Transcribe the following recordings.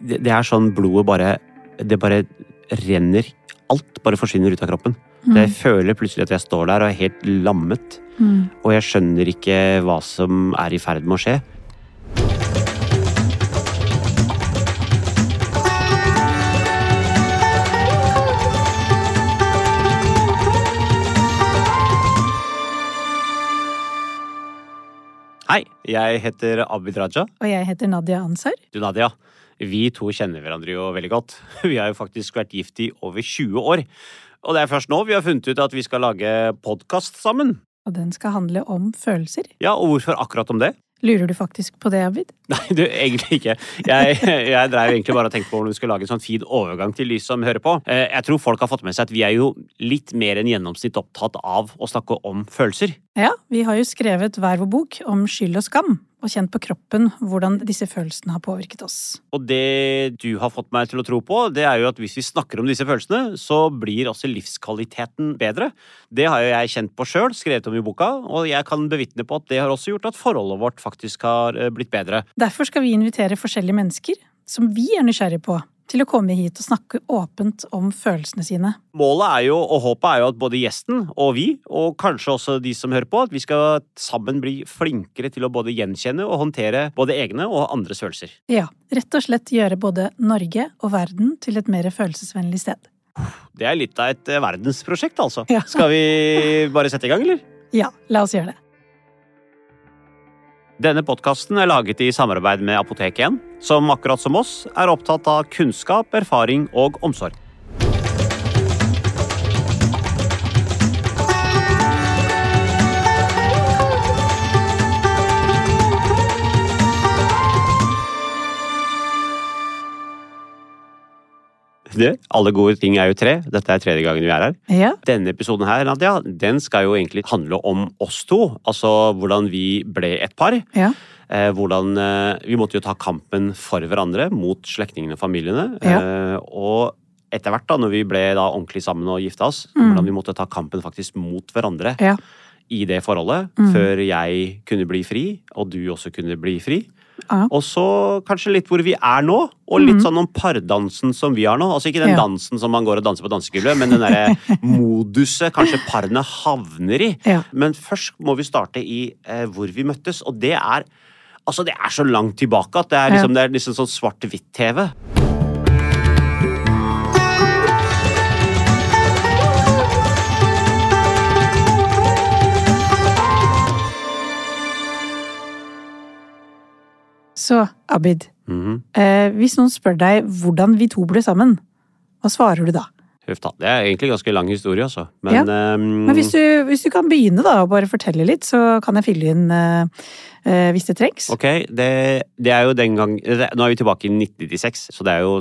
det, det er sånn blodet bare Det bare renner. Alt bare forsvinner ut av kroppen. Mm. Jeg føler plutselig at jeg står der og er helt lammet. Mm. Og jeg skjønner ikke hva som er i ferd med å skje. Hei, jeg heter Abid Raja. Og jeg heter Nadia Ansar. Du, Nadia. Vi to kjenner hverandre jo veldig godt. Vi har jo faktisk vært gift i over 20 år. Og det er først nå vi har funnet ut at vi skal lage podkast sammen. Og den skal handle om følelser. Ja, og hvorfor akkurat om det? Lurer du faktisk på det, Abid? Nei, du, egentlig ikke. Jeg, jeg drev egentlig bare og tenkte på hvordan vi skulle lage en sånn fin overgang til de som hører på. Eh, Jeg tror folk har fått med seg at vi er jo litt mer enn gjennomsnitt opptatt av å snakke om følelser. Ja, vi har jo skrevet hver vår bok om skyld og skam, og kjent på kroppen hvordan disse følelsene har påvirket oss. Og det du har fått meg til å tro på, det er jo at hvis vi snakker om disse følelsene, så blir også livskvaliteten bedre. Det har jo jeg kjent på sjøl, skrevet om i boka, og jeg kan bevitne på at det har også gjort at forholdet vårt faktisk har eh, blitt bedre. Derfor skal vi invitere forskjellige mennesker som vi er nysgjerrige på, til å komme hit og snakke åpent om følelsene sine. Målet er jo, og håpet er jo at både gjesten og vi, og kanskje også de som hører på, at vi skal sammen bli flinkere til å både gjenkjenne og håndtere både egne og andres følelser. Ja, rett og slett gjøre både Norge og verden til et mer følelsesvennlig sted. Det er litt av et eh, verdensprosjekt, altså. Ja. Skal vi bare sette i gang, eller? Ja, la oss gjøre det. Denne podkasten er laget i samarbeid med Apotek 1, som akkurat som oss er opptatt av kunnskap, erfaring og omsorg. Det, alle gode ting er jo tre. Dette er tredje gangen vi er her. Ja, Denne episoden her, Nadia, den skal jo egentlig handle om oss to. Altså hvordan vi ble et par. ja, Eh, hvordan eh, Vi måtte jo ta kampen for hverandre mot slektningene og familiene. Ja. Eh, og etter hvert, da, når vi ble da ordentlig sammen og gifta oss, Mm. hvordan vi måtte ta kampen faktisk mot hverandre ja. i det forholdet. Mm. Før jeg kunne bli fri, og du også kunne bli fri. Ja. Og så kanskje litt hvor vi er nå, og litt mm. sånn om pardansen som vi har nå. Altså ikke den Ja. dansen som man går og danser på dansegulvet, men den derre moduset kanskje parene havner i. Ja. Men først må vi starte i eh, hvor vi møttes, og det er Altså, det er så langt tilbake at det er liksom, det er liksom sånn svart-hvitt-TV. Så, Abid, Mhm. eh, hvis noen spør deg hvordan vi to ble sammen, hva svarer du da? Det er egentlig ganske lang historie, altså. Men, ehm, Men hvis du, hvis du kan begynne da, og bare fortelle litt, så kan jeg fylle inn uh, eh, hvis det trengs. Ok, det, det er jo den gang det, Nå er vi tilbake i 1996, så det er jo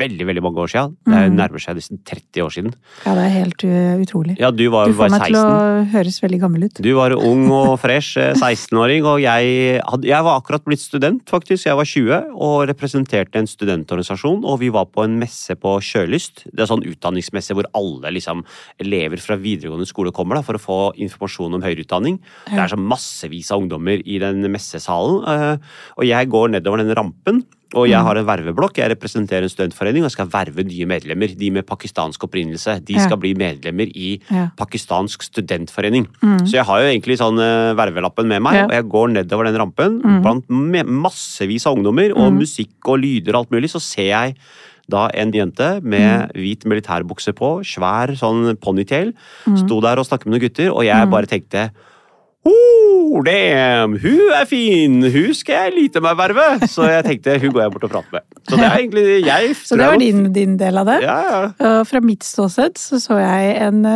veldig veldig mange år siden. Det er, jo nærmer seg nesten 30 år siden. Ja, det er helt uh, utrolig. Ja, du var, Du får meg 16. til å høres veldig gammel ut. Du var ung og fresh, eh, 16-åring, og jeg, hadde, jeg var akkurat blitt student, faktisk. Jeg var 20 og representerte en studentorganisasjon, og vi var på en messe på Kjølyst. Det er sånn utdanningsmesse hvor alle liksom, elever fra videregående skole kommer da, for å få informasjon om høyere utdanning. Det er så massevis av ungdommer i den messesalen, eh, og jeg går nedover den rampen. Og jeg har en verveblokk. Jeg representerer en studentforening og skal verve nye medlemmer. De med pakistansk opprinnelse. De Ja. skal bli medlemmer i Ja. pakistansk studentforening. Mm. Så jeg har jo egentlig sånn eh, vervelappen med meg, Ja. og jeg går nedover den rampen Mm. blant massevis av ungdommer, og Mm. musikk og lyder og alt mulig, så ser jeg da en jente med hvit militærbukse på, svær sånn ponytail, Mm. sto der og snakket med noen gutter, og jeg Mm. bare tenkte Oh, damn! Hun er fin! Hun skal jeg lite meg verve! Så jeg tenkte hun går jeg bort og prater med. Så det er egentlig jeg. Så det var din, din del av det? Ja, ja. Fra mitt ståsted så så jeg en,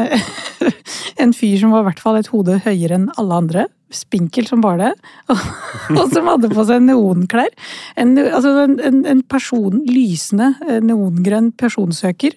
en fyr som var i hvert fall et hode høyere enn alle andre. Spinkel som bare det. Og, som hadde på seg neonklær. En, altså en, en, en person, lysende eh, neongrønn personsøker.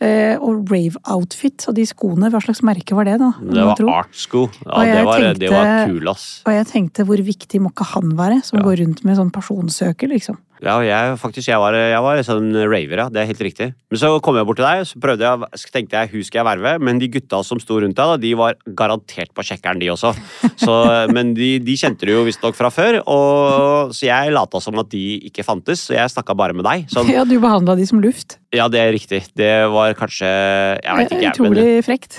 Eh, og rave-outfit. Og de skoene, hva slags merke var det, da? Det var artsko. Ja, det var, det var kul, ass. Og jeg tenkte hvor viktig må ikke han være, som Ja. går rundt med sånn personsøker, liksom. Ja, jeg, faktisk, jeg var, jeg var sånn raver, ja. Det er helt riktig. Men så kom jeg bort til deg, så prøvde jeg, så tenkte jeg hun skal jeg verve, men de gutta som sto rundt deg, da, de var garantert på sjekkeren, de også. Så, men de, de kjente du jo visstnok fra før, og, så jeg lata som at de ikke fantes, så jeg snakka bare med deg. Sånn, Ja, du behandla de som luft. Ja, det er riktig. Det var kanskje Jeg vet ikke, jeg. Utrolig frekt.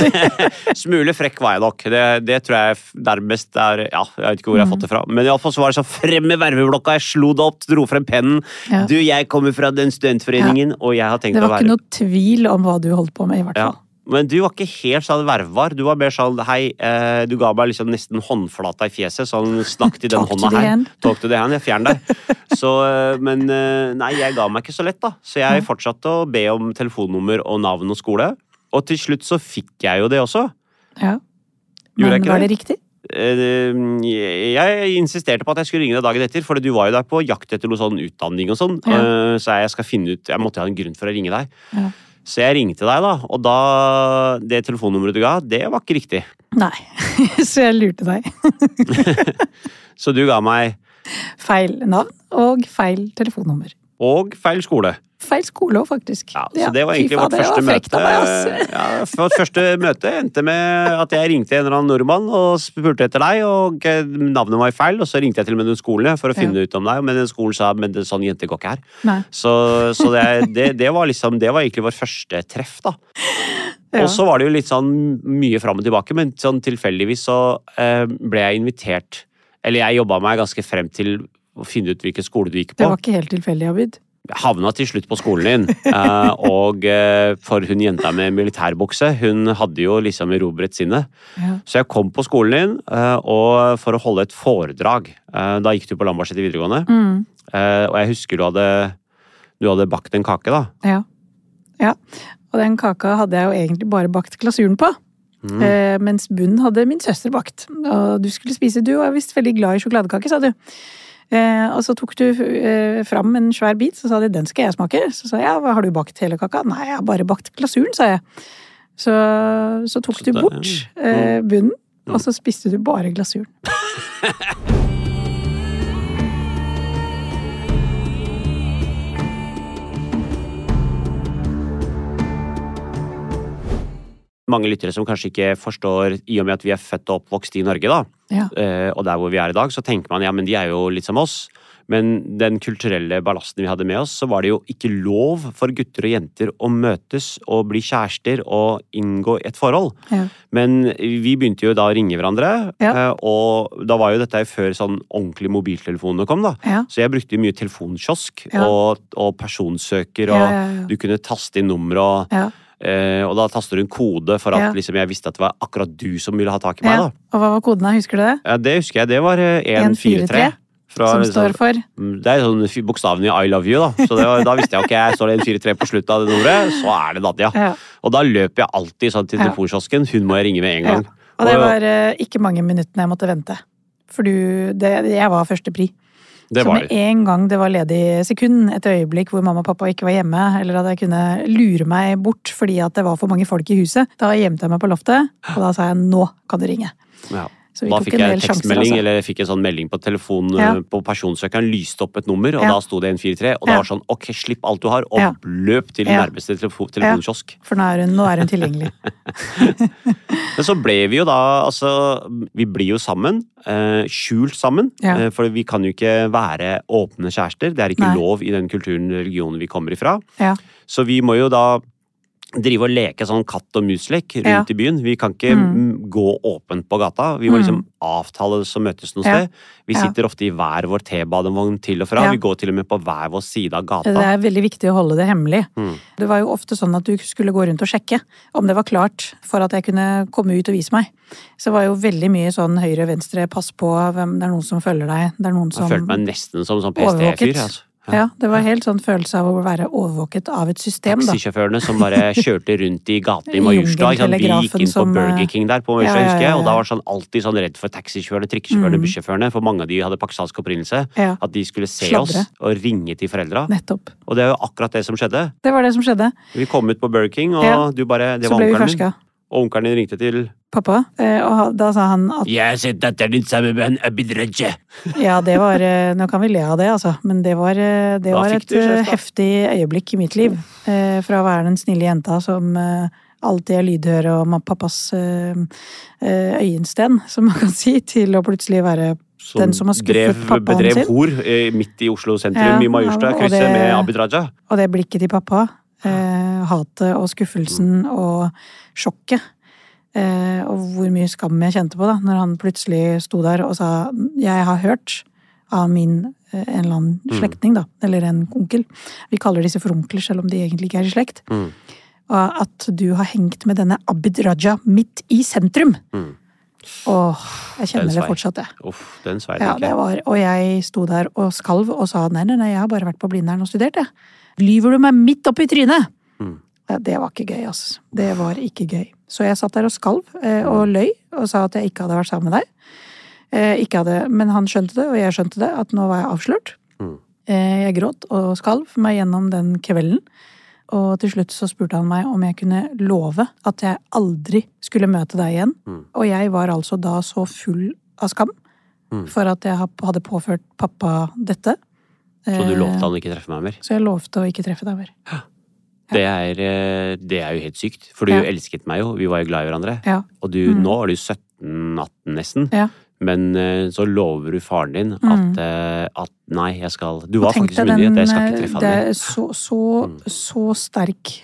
Smule frekk var jeg nok. Det, det tror jeg nærmest er Ja, jeg vet ikke hvor jeg har fått det fra. Men iallfall så var det sånn frem med verveblokka, jeg slo det opp, dro frem pennen. Ja. Du, jeg kommer fra den studentforeningen, og jeg har tenkt å være Det var ikke noe tvil om hva du holdt på med, i hvert ja. Men du var ikke helt sånn vervvar. Du var mer sånn hei, eh, du ga meg liksom nesten håndflata i fjeset. Sånn snakk til den hånda her. Talk to the hand, jeg fjern deg. Så, eh, men eh, nei, jeg ga meg ikke så lett, da. Så jeg fortsatte å be om telefonnummer og navn og skole. Og til slutt så fikk jeg jo det også. Ja. Men var det? det riktig? Eh, Jeg insisterte på at jeg skulle ringe deg dagen etter, for du var jo der på jakt etter noe sånn utdanning og sånn. Ja. Så jeg skal finne ut Jeg måtte ha en grunn for å ringe deg. Ja. Så jeg ringte deg, da, og da Det telefonnummeret du ga, det var ikke riktig. Nei. Så jeg lurte deg. Så du ga meg Feil navn og feil telefonnummer. Og feil skole. Feil skole òg, faktisk. Ja, så det var egentlig egentlig vårt første møte. Ja, vårt første møte endte med at jeg ringte en eller annen nordmann og spurte etter deg, og eh, navnet var feil, og så ringte jeg til og med den skolen for å finne ut om deg, men den skolen sa men det, sånn jente går ikke her. Nei. Så, så det, det, det var liksom Det var egentlig vår første treff, da. Ja. Og så var det jo litt sånn mye fram og tilbake, men sånn tilfeldigvis så eh, ble jeg invitert Eller jeg jobba meg ganske frem til å finne ut hvilken skole du gikk på. Det var ikke helt tilfeldig, Abid. Havna til slutt på skolen din, eh, og eh, for hun jenta med militærbukse, hun hadde jo liksom erobret sinnet. Ja. Så jeg kom på skolen din eh, og for å holde et foredrag. Eh, Da gikk du på Lambertseter videregående, Mm, eh, og jeg husker du hadde, du hadde bakt en kake, da. ja. ja. Og den kaka hadde jeg jo egentlig bare bakt glasuren på. Mm. Eh, mens bunnen hadde min søster bakt. Og du skulle spise Du var visst veldig glad i sjokoladekake, sa du. Eh, og så tok du eh, fram en svær bit, så sa de den skal jeg smake. Så sa jeg ja, har du bakt hele kaka? Nei, jeg har bare bakt glasuren, sa jeg. Så, så tok Så du bort eh, bunnen, Mm. og så spiste du bare glasuren. Mange lyttere som kanskje ikke forstår, i og med at vi er født og oppvokst i Norge, da, Ja. eh, og der hvor vi er i dag, så tenker man ja, men de er jo litt som oss. Men den kulturelle ballasten vi hadde med oss, så var det jo ikke lov for gutter og jenter å møtes og bli kjærester og inngå et forhold. Ja. Men vi begynte jo da å ringe hverandre, Ja. eh, og da var jo dette før sånn ordentlig mobiltelefonene kom, da. Ja. Så jeg brukte jo mye telefonkiosk og, og personsøker, og du kunne taste inn nummer og. Eh, og da taster hun kode for at Ja. liksom, jeg visste at det var akkurat du som ville ha tak i meg. ja. da. Og hva var koden da, husker du det? Ja, Det husker jeg. Det var eh, 143. Fra, Som liksom- står for Mm, Det er sånn bokstavene i I love you, da. Så det var, da visste jeg ok, jeg står det 143 på slutten av det ordet, så er det Nadia. ja. Og da løper jeg alltid sånn til telefonkiosken. Hun må jeg ringe med en gang. Og det var eh, ikke mange minuttene jeg måtte vente. For du, det, jeg var førstepri. Det Så med det. en gang det var ledig sekund, et øyeblikk hvor mamma og pappa ikke var hjemme, eller at jeg kunne lure meg bort fordi at det var for mange folk i huset, da gjemte jeg meg på loftet, og da sa jeg nå kan du ringe. Ja. Da fikk en jeg tekstmelding, altså. eller jeg fikk en sånn melding på telefonen Ja. eh, på personsøkeren. Lyste opp et nummer, og Ja. da sto det 143. Og da Ja. var det sånn ok, slipp alt du har, og løp til nærmeste telefo telefonkiosk. For nå er hun, nå er hun tilgjengelig. Men så ble vi jo da, altså Vi blir jo sammen. Eh, skjult sammen. Eh, for vi kan jo ikke være åpne kjærester. Det er ikke Nei. lov i den kulturen religionen vi kommer ifra. Ja. Så vi må jo da drive og leke sånn katt og mus-lek rundt Ja. i byen. Vi kan ikke Mm. gå åpent på gata. Vi må Mm. liksom avtale oss og møtes noe Ja. sted. Vi Ja. sitter ofte i hver vår T-badevogn til og fra. Vi går til og med på hver vår side av gata. Det er veldig viktig å holde det hemmelig. Mm. Det var jo ofte sånn at du skulle gå rundt og sjekke om det var klart for at jeg kunne komme ut og vise meg. Så det var jo veldig mye sånn høyre-venstre, pass på, hvem, det er noen som følger deg, det er noen Jeg som følte meg nesten som sånn PST-fyr. Altså. Ja, det var helt sånn følelse av å være overvåket av et system, da. Taxisjåførene som bare kjørte rundt i gatene i Majorstua. Vi gikk inn på Burger eh, King der på Majorstua, ja, ja, husker jeg. Og da var sånn alltid sånn redd for taxisjåførene, trikkesjåførene, Mm. bussjåførene. For mange av de hadde pakistansk opprinnelse. At de skulle se Sladre. oss og ringe til foreldra. nettopp. Og det er jo akkurat det som skjedde. Det var det som skjedde. Vi kom ut på Burger King, og du bare Det var onkelen min. Og onkelen din ringte til pappa, eh, og da sa han at Jeg har sett datteren din sammen med en Abid Raja. Ja, det var eh, Nå kan vi le av det, altså. Men det var, eh, det var et da? heftig øyeblikk i mitt liv. Eh, Fra å være den snille jenta som alltid er lydhør og pappas øyensten, som man kan si, til å plutselig være den som har skuffet drev, pappaen bedrev sin. hor eh, midt i Oslo sentrum, Ja, i Majorstua, krysset det- med Abid Raja. Og det blikket til pappa. Eh, hatet og Mm. skuffelsen og sjokket. Eh, og hvor mye skam jeg kjente på da, når han plutselig sto der og sa 'jeg har hørt' av min eh, en eller annen Mm. slektning, da, eller en onkel. Vi kaller disse for onkler, selv om de egentlig ikke er i slekt. Mm. At du har hengt med denne Abid Raja midt i sentrum. Mm. Åh, jeg kjenner det fortsatt, jeg. Uff, den svei Ja, det var, og jeg sto der og skalv og sa nei, nei, nei, jeg har bare vært på Blindern og studert, jeg. Lyver du meg midt opp i trynet? Mm. Det var ikke gøy, altså. Det var ikke gøy. Så jeg satt der og skalv eh, og løy og sa at jeg ikke hadde vært sammen med deg. Eh, ikke hadde, men han skjønte det, og jeg skjønte det, at nå var jeg avslørt. Mm. Eh, jeg gråt og skalv meg gjennom den kvelden. Og til slutt så spurte han meg om jeg kunne love at jeg aldri skulle møte deg igjen. Mm. Og jeg var altså da så full av skam Mm. for at jeg hadde påført pappa dette. Så du lovte han ikke treffe meg mer? Så jeg lovte å ikke treffe deg mer. Det er, eh, det er jo helt sykt, for du Ja. elsket meg jo, vi var jo glad i hverandre. Ja. Og du, Mm. nå er du 17-18 nesten, Ja. men eh, så lover du faren din at, Mm. at nei, jeg skal Du var faktisk deg myndig, den, at jeg skal ikke treffe han mer. er så, så, Mm. så sterk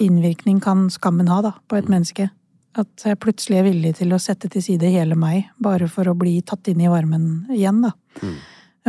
innvirkning kan skammen ha da, på et Mm. menneske. At jeg plutselig er villig til å sette til side hele meg, bare for å bli tatt inn i varmen igjen, da.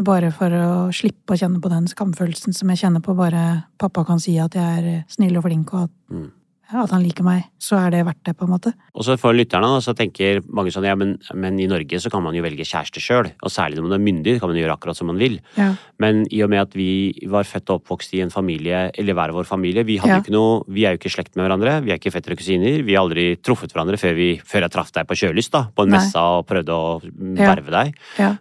Bare for å slippe å kjenne på den skamfølelsen som jeg kjenner på bare pappa kan si at jeg er snill og flink, og at, Mm. at han liker meg. Så er det verdt det, på en måte. Og så for lytterne så tenker mange sånn ja, men, men i Norge så kan man jo velge kjæreste sjøl. Og særlig når man er myndig, kan man gjøre akkurat som man vil. Ja. Men i og med at vi var født og oppvokst i en familie, eller hver vår familie, vi, Ja. ikke noe, vi er jo ikke i slekt med hverandre, vi er ikke fettere og kusiner. Vi har aldri truffet hverandre før, vi, før jeg traff deg på Kjølyst, da, på en Nei. messe og prøvde å verve deg.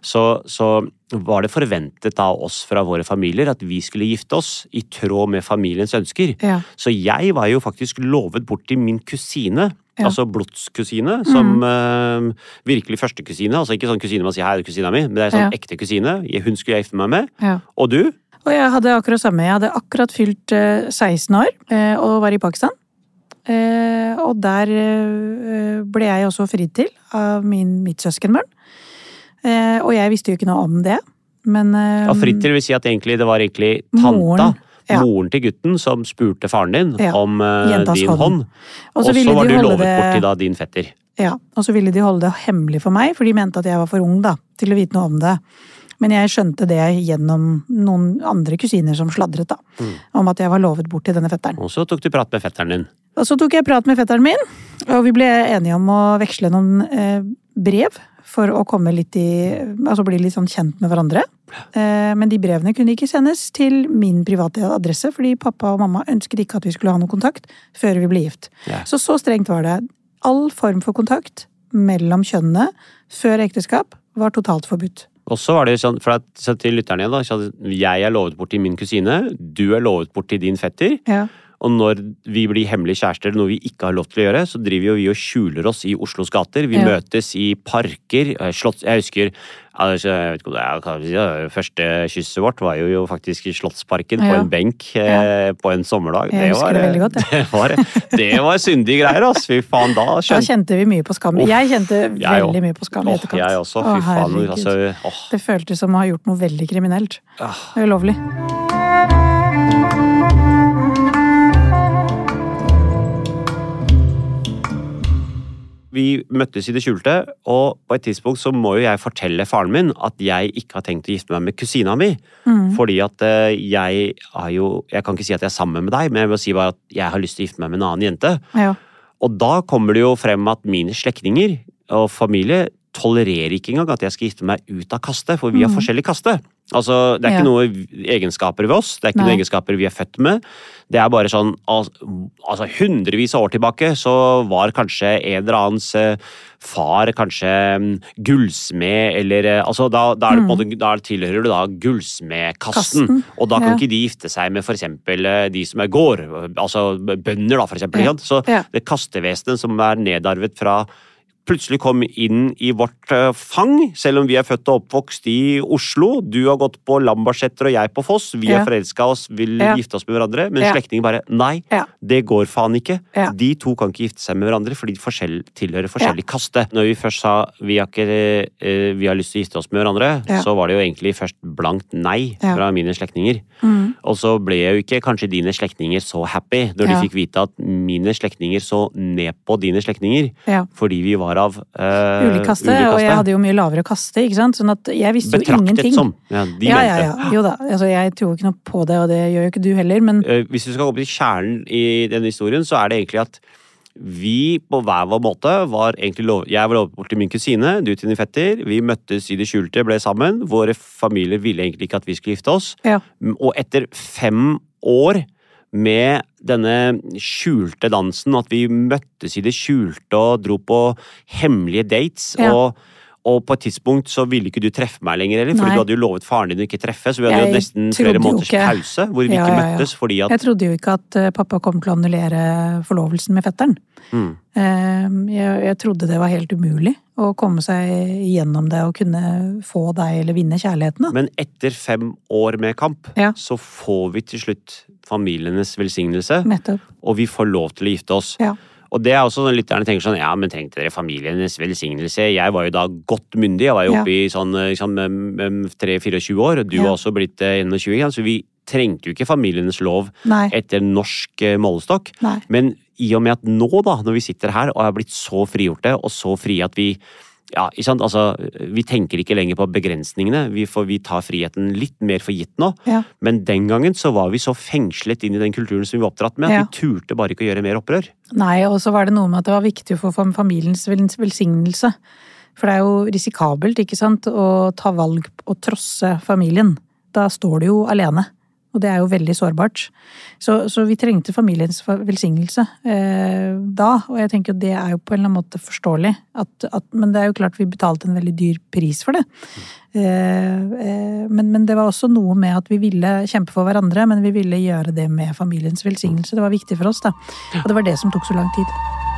Så, så var det forventet av oss fra våre familier at vi skulle gifte oss i tråd med familiens ønsker. Ja. Så jeg var jo faktisk lovet bort til min kusine. Ja. Altså blodskusine, som eh, virkelig førstekusine. Altså ikke sånn kusine man sier 'her er kusina mi', men det er sånn Ja. ekte kusine. Hun skulle jeg gifte meg med. ja. Og du? Og jeg hadde akkurat samme. Jeg hadde akkurat fylt eh, 16 år eh, og var i Pakistan. Eh, og der eh, ble jeg også fridd til av min, mitt søskenbarn. Eh, og jeg visste jo ikke noe om det, men eh, Ja, Frittil vil si at egentlig, det var egentlig tanta, Moren, ja. moren til gutten, som spurte faren din Ja, om eh, din hånd. Og så var du lovet det- bort til da din fetter. Ja, og så ville de holde det hemmelig for meg, for de mente at jeg var for ung da, til å vite noe om det. Men jeg skjønte det gjennom noen andre kusiner som sladret, da. Mm. Om at jeg var lovet bort til denne fetteren. Og så tok du prat med fetteren din. Og så tok jeg prat med fetteren min, og vi ble enige om å veksle noen eh, brev for å komme litt i Altså bli litt sånn kjent med hverandre. Eh, men de brevene kunne ikke sendes til min private adresse, fordi pappa og mamma ønsket ikke at vi skulle ha noe kontakt før vi ble gift. Ja. Så så strengt var det. All form for kontakt mellom kjønnene før ekteskap var totalt forbudt. Og så var det sånn, for at, så til lytterne igjen da, jeg er lovet bort til min kusine, du er lovet bort til din fetter, Ja. Og når vi blir hemmelige kjærester, noe vi ikke har lov til å gjøre, så driver jo vi og skjuler oss i Oslos gater. Vi Ja. møtes i parker, eh, slotts... Jeg husker, altså, jeg vet ikke om det er, det første kysset vårt var jo, faktisk i Slottsparken, på en benk ja. på en sommerdag. Jeg husker det veldig godt, det, var, det var syndige greier, ass. Fy faen, da Da kjente vi mye på skam. Jeg kjente veldig mye på skam i etterkant. jeg også, fy faen. Altså. Det føltes som å ha gjort noe veldig kriminelt. Ah. Ulovlig. Vi møttes i det skjulte, og på et tidspunkt så må jo jeg fortelle faren min at jeg ikke har tenkt å gifte meg med kusina mi. Mm. Fordi at eh, jeg har jo Jeg kan ikke si at jeg er sammen med deg, men jeg vil si bare at jeg har lyst til å gifte meg med en annen jente. Ja. Og da kommer det jo frem at mine slektninger og familie tolererer ikke engang at jeg skal gifte meg ut av kaste, for vi har mm. forskjellig kaste. Altså, Det er ikke Ja. noe egenskaper ved oss, det er ikke Nei. noen egenskaper vi er født med. Det er bare sånn altså Hundrevis av år tilbake så var kanskje en eller annens eh, far kanskje mm, gullsmed, eller eh, altså da, da, er det en måte, da tilhører du da gullsmedkasten. Og da kan ja. ikke de gifte seg med eksempel eh, de som er gård, altså bønder da, eksempel. Ja. Så det kastevesenet som er nedarvet fra plutselig kom inn i vårt eh, fang, selv om vi er født og oppvokst i Oslo. Du har gått på Lambertseter og jeg på Foss. Vi Ja. har forelska oss, vil Ja. gifte oss med hverandre. Men Ja. slektninger bare nei, Ja. det går faen ikke. De to kan ikke gifte seg med hverandre fordi de forskjell, tilhører forskjellig kaste. Når vi først sa vi har, ikke, eh, vi har lyst til å gifte oss med hverandre, så var det jo egentlig først blankt nei fra mine slektninger. Mm. Og så ble jo ikke kanskje dine slektninger så happy når de fikk vite at mine slektninger så ned på dine slektninger fordi vi var av eh, Ulik kaste, og jeg hadde jo mye lavere kaste, ikke sant. Sånn at jeg visste jo Betraktet ingenting. som. Ja, de ja, ja, ja. Jo da. Altså, jeg tror ikke noe på det, og det gjør jo ikke du heller, men Eh, Hvis du skal gå til kjernen i denne historien, så er det egentlig at vi på hver vår måte var egentlig lov... Jeg var lovet bort til min kusine, du til din fetter. Vi møttes i det skjulte, ble sammen. Våre familier ville egentlig ikke at vi skulle gifte oss. ja. Og etter fem år med denne skjulte dansen, at vi møttes i det skjulte og dro på hemmelige dates, Ja. og, og på et tidspunkt så ville ikke du treffe meg lenger heller, fordi du hadde jo lovet faren din å ikke treffe, så vi hadde jo nesten flere måneders ikke- pause hvor vi Ja, ikke ja, ja. møttes fordi at Jeg trodde jo ikke at eh, pappa kom til å annullere forlovelsen med fetteren. mm, Eh, Jeg, jeg trodde det var helt umulig å komme seg gjennom det og kunne få deg eller vinne kjærligheten. Da. Men etter fem år med kamp, Ja. så får vi til slutt familienes velsignelse, Nettopp. og vi får lov til å gifte oss. Ja. Og det er også sånn lytterne tenker sånn, ja, men trengte dere familienes velsignelse? Jeg var jo da godt myndig, jeg var jo Ja. oppe i sånn, liksom, 3-24 år, og du Ja. var også blitt eh, 21, ikke så vi trengte jo ikke familienes lov Nei. etter norsk eh, målestokk. Nei. Men i og med at nå, da, når vi sitter her og er blitt så frigjorte, og så frie at vi ja, ikke sant? Altså, Vi tenker ikke lenger på begrensningene, vi, får, vi tar friheten litt mer for gitt nå. Ja. Men den gangen så var vi så fengslet inn i den kulturen som vi var oppdratt med, at Ja. vi turte bare ikke å gjøre mer opprør. Nei, og så var det noe med at det var viktig å få familiens velsignelse. For det er jo risikabelt, ikke sant, å ta valg og trosse familien. Da står du jo alene. Og det er jo veldig sårbart. Så, så vi trengte familiens velsignelse eh, da, og jeg tenker at det er jo på en eller annen måte forståelig. At, at, men det er jo klart vi betalte en veldig dyr pris for det. Eh, eh, men, men det var også noe med at vi ville kjempe for hverandre, men vi ville gjøre det med familiens velsignelse. Det var viktig for oss, da. Og det var det som tok så lang tid.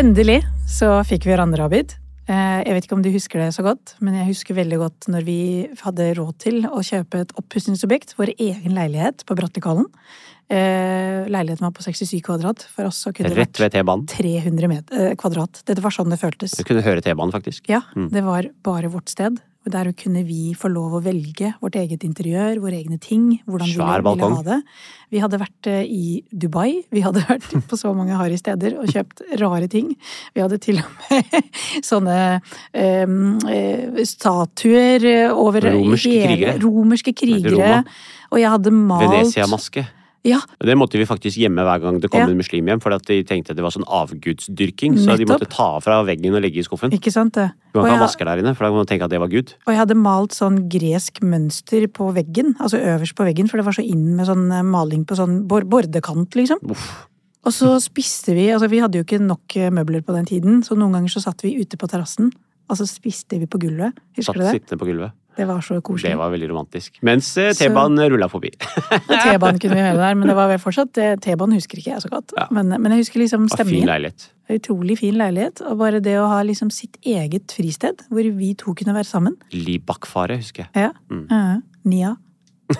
Endelig så fikk vi hverandre, Abid. Eh, Jeg vet ikke om du husker det så godt, men jeg husker veldig godt når vi hadde råd til å kjøpe et oppussingsobjekt, vår egen leilighet på Brattekallen. Eh, Leiligheten var på 67 kvadrat. For oss så kunne det Rett ved T-banen. 300 met- eh, kvadrat. Dette var sånn det føltes. Du kunne høre T-banen, faktisk. Ja, Mm. det var bare vårt sted. Der kunne vi få lov å velge vårt eget interiør, våre egne ting. Hvordan vi Svær ville, ville ha det. Vi hadde vært eh, i Dubai. Vi hadde vært på så mange harry steder og kjøpt rare ting. Vi hadde til og med sånne eh, statuer over Romerske krigere. Romerske krigere. Og jeg hadde malt Venezia-maske. Ja, Det måtte vi faktisk gjemme hver gang det kom Ja. en muslim hjem, for de tenkte det var sånn avgudsdyrking. Så de måtte ta fra veggen og legge i skuffen. ikke sant det? Du kan ikke ha vasker der inne, for da kan man tenke at det var Gud. Og jeg hadde malt sånn gresk mønster på veggen, altså øverst på veggen, for det var så inn med sånn eh, maling på sånn bor bordekant, liksom. Uff. Og så spiste vi, altså vi hadde jo ikke nok eh, møbler på den tiden, så noen ganger så satt vi ute på terrassen, så spiste vi på gulvet. Husker Satt du det? sittende på gulvet. Det var så koselig. Det var veldig romantisk. Mens eh, T-banen rulla forbi. T-banen kunne vi høre der, men det var vel fortsatt eh, T-banen husker ikke jeg så godt. Ja. Men, men jeg husker liksom stemningen. fin leilighet. Utrolig fin leilighet, og bare det å ha liksom sitt eget fristed, hvor vi to kunne være sammen. Libakfare, husker jeg. Ja. Mm. ja. Nia.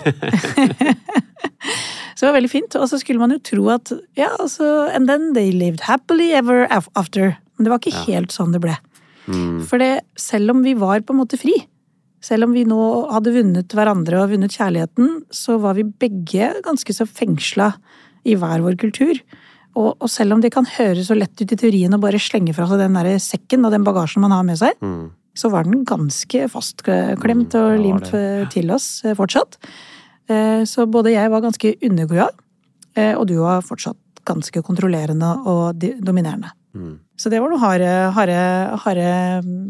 så det var veldig fint. Og så skulle man jo tro at ja, altså, And then they lived happily ever after. Men det var ikke helt sånn det ble. Mm. For det, selv om vi var på en måte fri, selv om vi nå hadde vunnet hverandre og vunnet kjærligheten, så var vi begge ganske så fengsla i hver vår kultur. Og, og selv om det kan høres så lett ut i teorien å bare slenge fra seg den der sekken og den bagasjen man har med seg, Mm. så var den ganske fastklemt Mm, og det limt eh, til oss eh, fortsatt. Eh, Så både jeg var ganske undergoda, og du var fortsatt ganske kontrollerende og dominerende. Mm. Så det var noen harde, harde, harde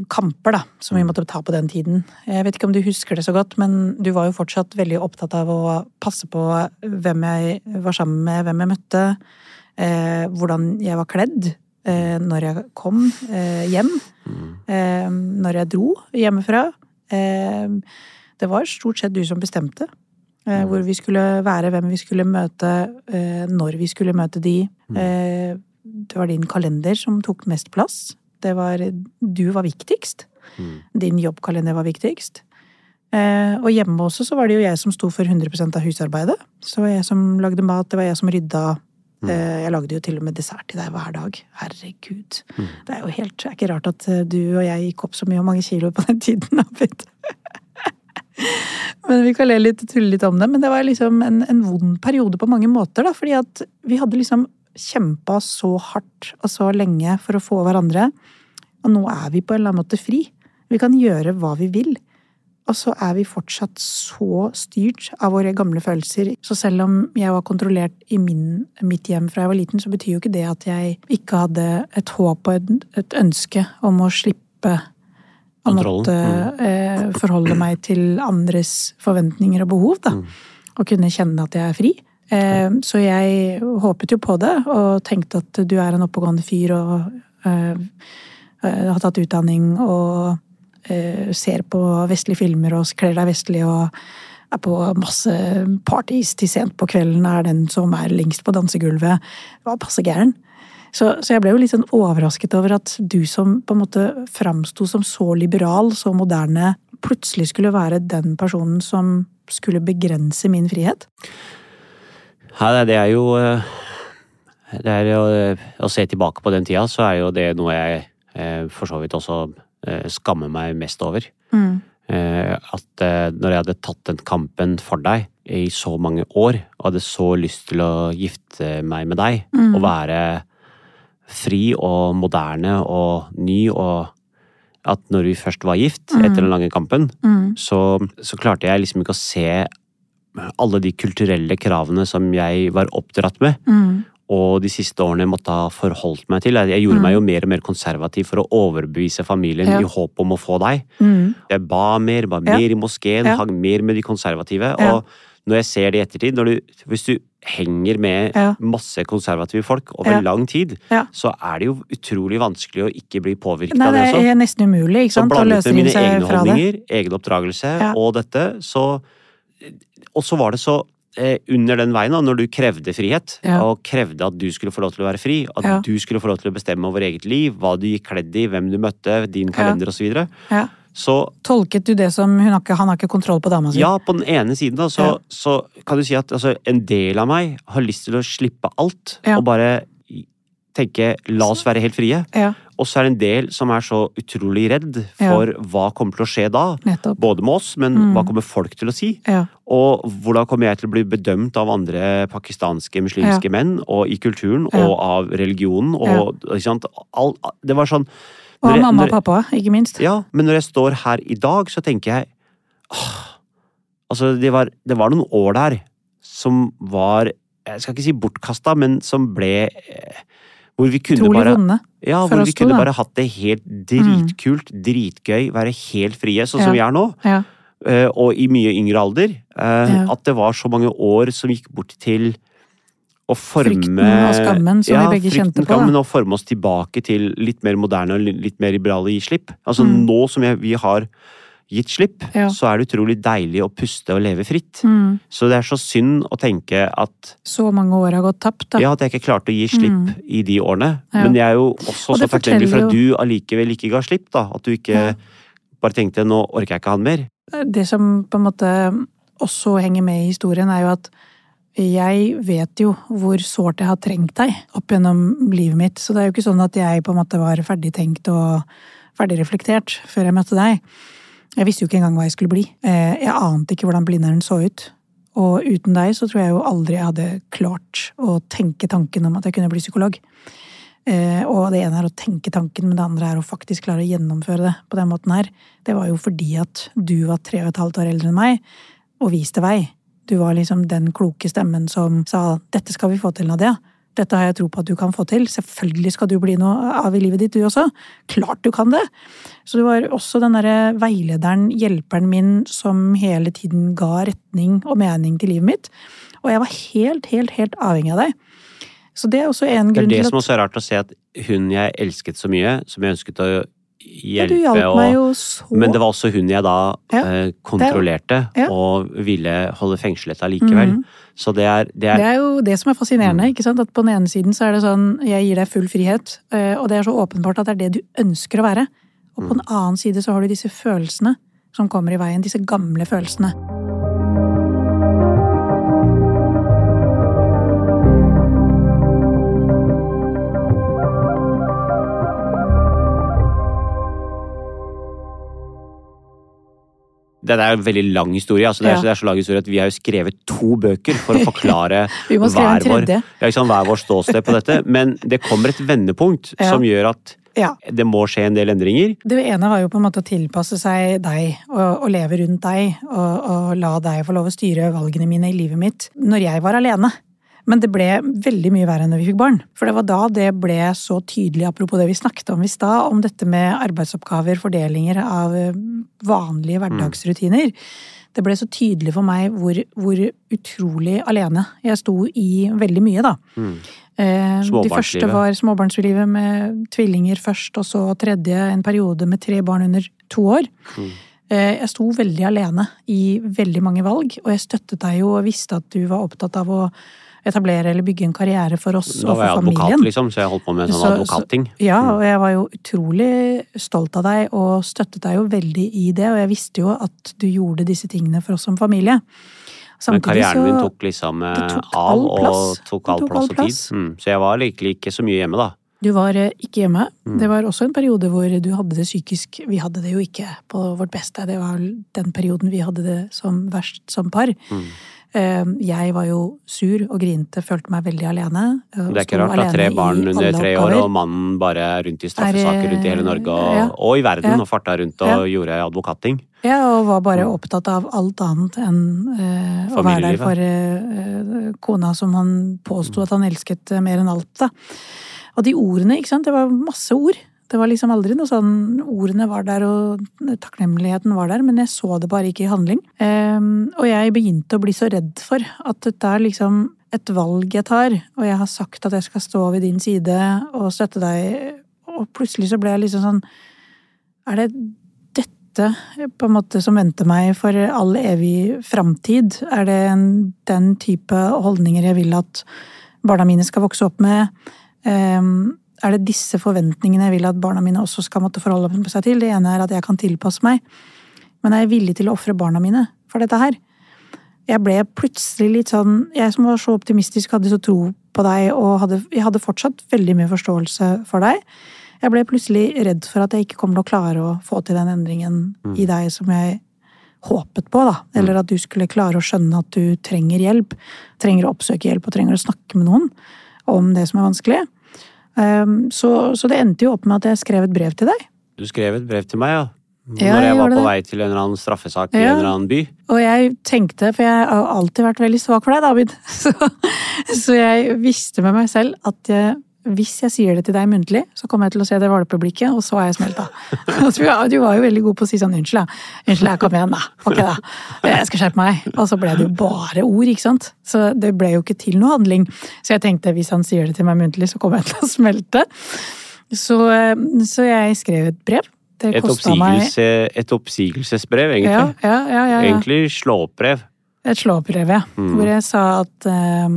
kamper da, som Mm. vi måtte ta på den tiden. Jeg vet ikke om du husker det så godt, men du var jo fortsatt veldig opptatt av å passe på hvem jeg var sammen med, hvem jeg møtte, eh, hvordan jeg var kledd. eh, når jeg kom eh, hjem, eh, når jeg dro hjemmefra. Eh, det var stort sett du som bestemte Mm. hvor vi skulle være, hvem vi skulle møte, eh, når vi skulle møte de. Eh, det var din kalender som tok mest plass. Det var, du var viktigst. Mm. Din jobbkalender var viktigst. Eh, og hjemme også så var det jo jeg som sto for 100% av husarbeidet. Så var jeg som lagde mat, det var jeg som rydda. Eh, jeg lagde jo til og med dessert til deg hver dag. Herregud. Det er jo helt, det er ikke rart at eh, du og jeg gikk opp så mye og mange kilo på den tiden. Abid. men vi kan le litt tulle litt om det. Men det var liksom en, en vond periode på mange måter, da. Fordi at vi hadde liksom kjempa så hardt og så lenge for å få hverandre. Og nå er vi på en eller annen måte fri. Vi kan gjøre hva vi vil. Og så er vi fortsatt så styrt av våre gamle følelser. Så selv om jeg var kontrollert i min, mitt hjem fra jeg var liten, så betyr jo ikke det at jeg ikke hadde et håp og et, et ønske om å slippe å måtte mm. eh, forholde meg til andres forventninger og behov, da. Og kunne kjenne at jeg er fri. Eh, så jeg håpet jo på det, og tenkte at du er en oppegående fyr og eh, eh, har tatt utdanning og eh, ser på vestlige filmer og kler deg vestlig og er på masse parties til sent på kvelden, er den som er lengst på dansegulvet. Var passe gæren. Så, så jeg ble jo litt sånn overrasket over at du som på en måte framsto som så liberal, så moderne, plutselig skulle være den personen som skulle begrense min frihet. Ja, det- er jo eh, Det er jo eh, Å se tilbake på den tida, så er jo det noe jeg eh, for så vidt også skammer meg mest over. Eh, At når jeg hadde tatt den kampen for deg i så mange år, og hadde så lyst til å gifte meg med deg, og være fri og moderne og ny, og at når vi først var gift, etter den lange kampen, så, så klarte jeg liksom ikke å se alle de kulturelle kravene som jeg var oppdratt med, og de siste årene måtte ha forholdt meg til. Jeg gjorde meg jo mer og mer konservativ for å overbevise familien Ja. i håp om å få deg. Mm. Jeg ba mer, ba Ja. mer i moskeen, Ja. hang mer med de konservative. Ja. Og når jeg ser det i ettertid, når du, hvis du henger med Ja. masse konservative folk over Ja. lang tid, Ja. så er det jo utrolig vanskelig å ikke bli påvirket av det det er nesten umulig ikke sant? å blandet løse med mine seg egne fra det. holdninger, egen oppdragelse Ja. og dette, så Og så var det så eh, under den veien, da, når du krevde frihet, Ja. og krevde at du skulle få lov til å være fri, at Ja. du skulle få lov til å bestemme over eget liv, hva du gikk kledd i, hvem du møtte, din kalender osv., så, videre, Ja. så Tolket du det som ikke, han har ikke kontroll på dama si? ja, på den ene siden da, så, Ja. så kan du si at altså, en del av meg har lyst til å slippe alt, Ja. og bare tenke la oss være helt frie. Ja, Og så er det en del som er så utrolig redd for hva kommer til å skje da. nettopp. Både med oss, men Mm. hva kommer folk til å si? Ja. Og hvordan kommer jeg til å bli bedømt av andre pakistanske muslimske Ja. menn, og i kulturen, Ja. og av religionen, og ikke sant All, Det var sånn Og av mamma og pappa, ikke minst. Ja, men når jeg står her i dag, så tenker jeg åh, Altså, det var, det var noen år der som var Jeg skal ikke si bortkasta, men som ble eh, Hvor vi kunne Trolig bare vonde. ja, for hvor oss vi kunne da. Mm. bare hatt det helt dritkult, dritgøy, være helt frie, sånn som vi er nå. Ja. eh, Og i mye yngre alder. eh, At det var så mange år som gikk bort til å forme Frykten og skammen som ja, vi begge kjente på. Skammen, og forme oss tilbake til litt mer moderne og litt mer liberale gi slipp. Altså Mm. Nå som vi har gitt slipp, Ja. så er det utrolig deilig å puste og leve fritt. Mm. Så det er så synd å tenke at Så mange år har gått tapt, da. ja, at jeg ikke klarte å gi slipp Mm. i de årene. Ja. Men jeg er jo også Og så takknemlig for at du allikevel ikke ga slipp. da. At du ikke Ja. bare tenkte 'nå orker jeg ikke han mer'. Det som på en måte også henger med i historien, er jo at jeg vet jo hvor sårt jeg har trengt deg opp gjennom livet mitt. Så det er jo ikke sånn at jeg på en måte var ferdigtenkt og ferdigreflektert før jeg møtte deg. Jeg visste jo ikke engang hva jeg skulle bli. Eh, Jeg ante ikke hvordan Blindern så ut. Og uten deg så tror jeg jo aldri jeg hadde klart å tenke tanken om at jeg kunne bli psykolog. Eh, Og det ene er å tenke tanken, men det andre er å faktisk klare å gjennomføre det på den måten her. Det var jo fordi at du var tre og et halvt år eldre enn meg, og viste vei. Du var liksom den kloke stemmen som sa 'dette skal vi få til, Nadia'. Dette har jeg tro på at du kan få til. Selvfølgelig skal du bli noe av i livet ditt, du også. Klart du kan det! Så det var også den derre veilederen, hjelperen min, som hele tiden ga retning og mening til livet mitt. Og jeg var helt, helt, helt avhengig av deg. Så det er også en grunn til at Det er det som også er rart å se at hun jeg elsket så mye, som jeg ønsket å ja, hjelpe meg og Men det var også hun jeg da Ja. kontrollerte kontrollerte Ja. og ville holde fengslet allikevel. Mhm. Så det er, det Det er er jo det som er fascinerende. ikke sant? At På den ene siden så er det sånn jeg gir deg full frihet, eh, og det er så åpenbart at det er det du ønsker å være. Og på den annen side så har du disse følelsene som kommer i veien. Disse gamle følelsene. Det er en veldig lang historie. altså det, er, Ja. det er så lang historie at Vi har jo skrevet to bøker for å forklare hver vår, sant, hver vår ståsted på dette. Men det kommer et vendepunkt Ja. som gjør at Ja. det må skje en del endringer. Det ene var jo på en måte å tilpasse seg deg og, og leve rundt deg. Og, og la deg få lov å styre valgene mine i livet mitt når jeg var alene. Men det ble veldig mye verre når vi fikk barn. For det var da det ble så tydelig, apropos det vi snakket om i stad, om dette med arbeidsoppgaver, fordelinger av eh, vanlige hverdagsrutiner. Det ble så tydelig for meg hvor, hvor utrolig alene jeg sto i veldig mye, da. Mm. Eh, De første var småbarnslivet med tvillinger først, og så tredje en periode med tre barn under to år. Mm. Eh, Jeg sto veldig alene i veldig mange valg, og jeg støttet deg jo og visste at du var opptatt av å etablere eller bygge en karriere for oss Da og var jeg for advokat, familien. liksom, så jeg holdt på med sånn Så- advokatting. Ja, og jeg var jo utrolig stolt av deg og støttet deg jo veldig i det, og jeg visste jo at du gjorde disse tingene for oss som familie. Men karrieren min tok liksom eh, tok av, og tok all tok plass all og tid. Mm. Så jeg var virkelig ikke så mye hjemme, da. Du var eh, ikke hjemme. Mm. Det var også en periode hvor du hadde det psykisk Vi hadde det jo ikke på vårt beste. Det var den perioden vi hadde det som verst som par. Mm. Eh, Jeg var jo sur og grinte, følte meg veldig alene. Det er ikke rart da, tre barn under tre år, og mannen bare rundt i straffesaker Er, rundt i hele Norge og, ja. og i verden, Ja. og farta rundt og gjorde advokatting. Ja, og var bare Mm. opptatt av alt annet enn uh, å være der for eh, eh, kona som han påsto at han elsket eh, mer enn alt. Da. Og de ordene, ikke sant, det var masse ord. Det var liksom aldri noe sånn Ordene var der, og takknemligheten var der, men jeg så det bare ikke i handling. Ehm, og jeg begynte å bli så redd for at dette er liksom et valg jeg tar, og jeg har sagt at jeg skal stå ved din side og støtte deg, og plutselig så ble jeg liksom sånn Er det dette på en måte som venter meg for all evig framtid? Er det en, den type holdninger jeg vil at barna mine skal vokse opp med? Ehm, er det disse forventningene jeg vil at barna mine også skal måtte forholde seg til? Det ene er at jeg kan tilpasse meg, men er jeg villig til å ofre barna mine for dette her? Jeg ble plutselig litt sånn Jeg som var så optimistisk, hadde så tro på deg, og hadde, jeg hadde fortsatt veldig mye forståelse for deg. Jeg ble plutselig redd for at jeg ikke kommer til å klare å få til den endringen i deg som jeg håpet på, da. Eller at du skulle klare å skjønne at du trenger hjelp. Trenger å oppsøke hjelp og trenger å snakke med noen om det som er vanskelig. Um, så, så det endte jo opp med at jeg skrev et brev til deg. Du skrev et brev til meg, ja. Ja, Når jeg jeg var på det. vei til en eller annen straffesak i en eller annen by. Og jeg tenkte, for jeg har alltid vært veldig svak for deg, David, så, så jeg visste med meg selv at jeg, hvis jeg sier det til deg muntlig, så kommer jeg til å se det valpeblikket, og så er jeg smelta. Du, var jo veldig god på å si sånn 'unnskyld, da'. Unnskyld. Kom igjen, da. Ok, da. Jeg skal skjerpe meg. Og så ble det jo bare ord, ikke sant. Så det ble jo ikke til noe handling. Så jeg tenkte hvis han sier det til meg muntlig, så kommer jeg til å smelte. Så, eh, så jeg skrev et brev. Det Et, meg oppsigelse, et oppsigelsesbrev, egentlig. ja, ja, ja. Egentlig slå-opp-brev. Et slå-opp-brev, ja. Mm. Hvor jeg sa at eh,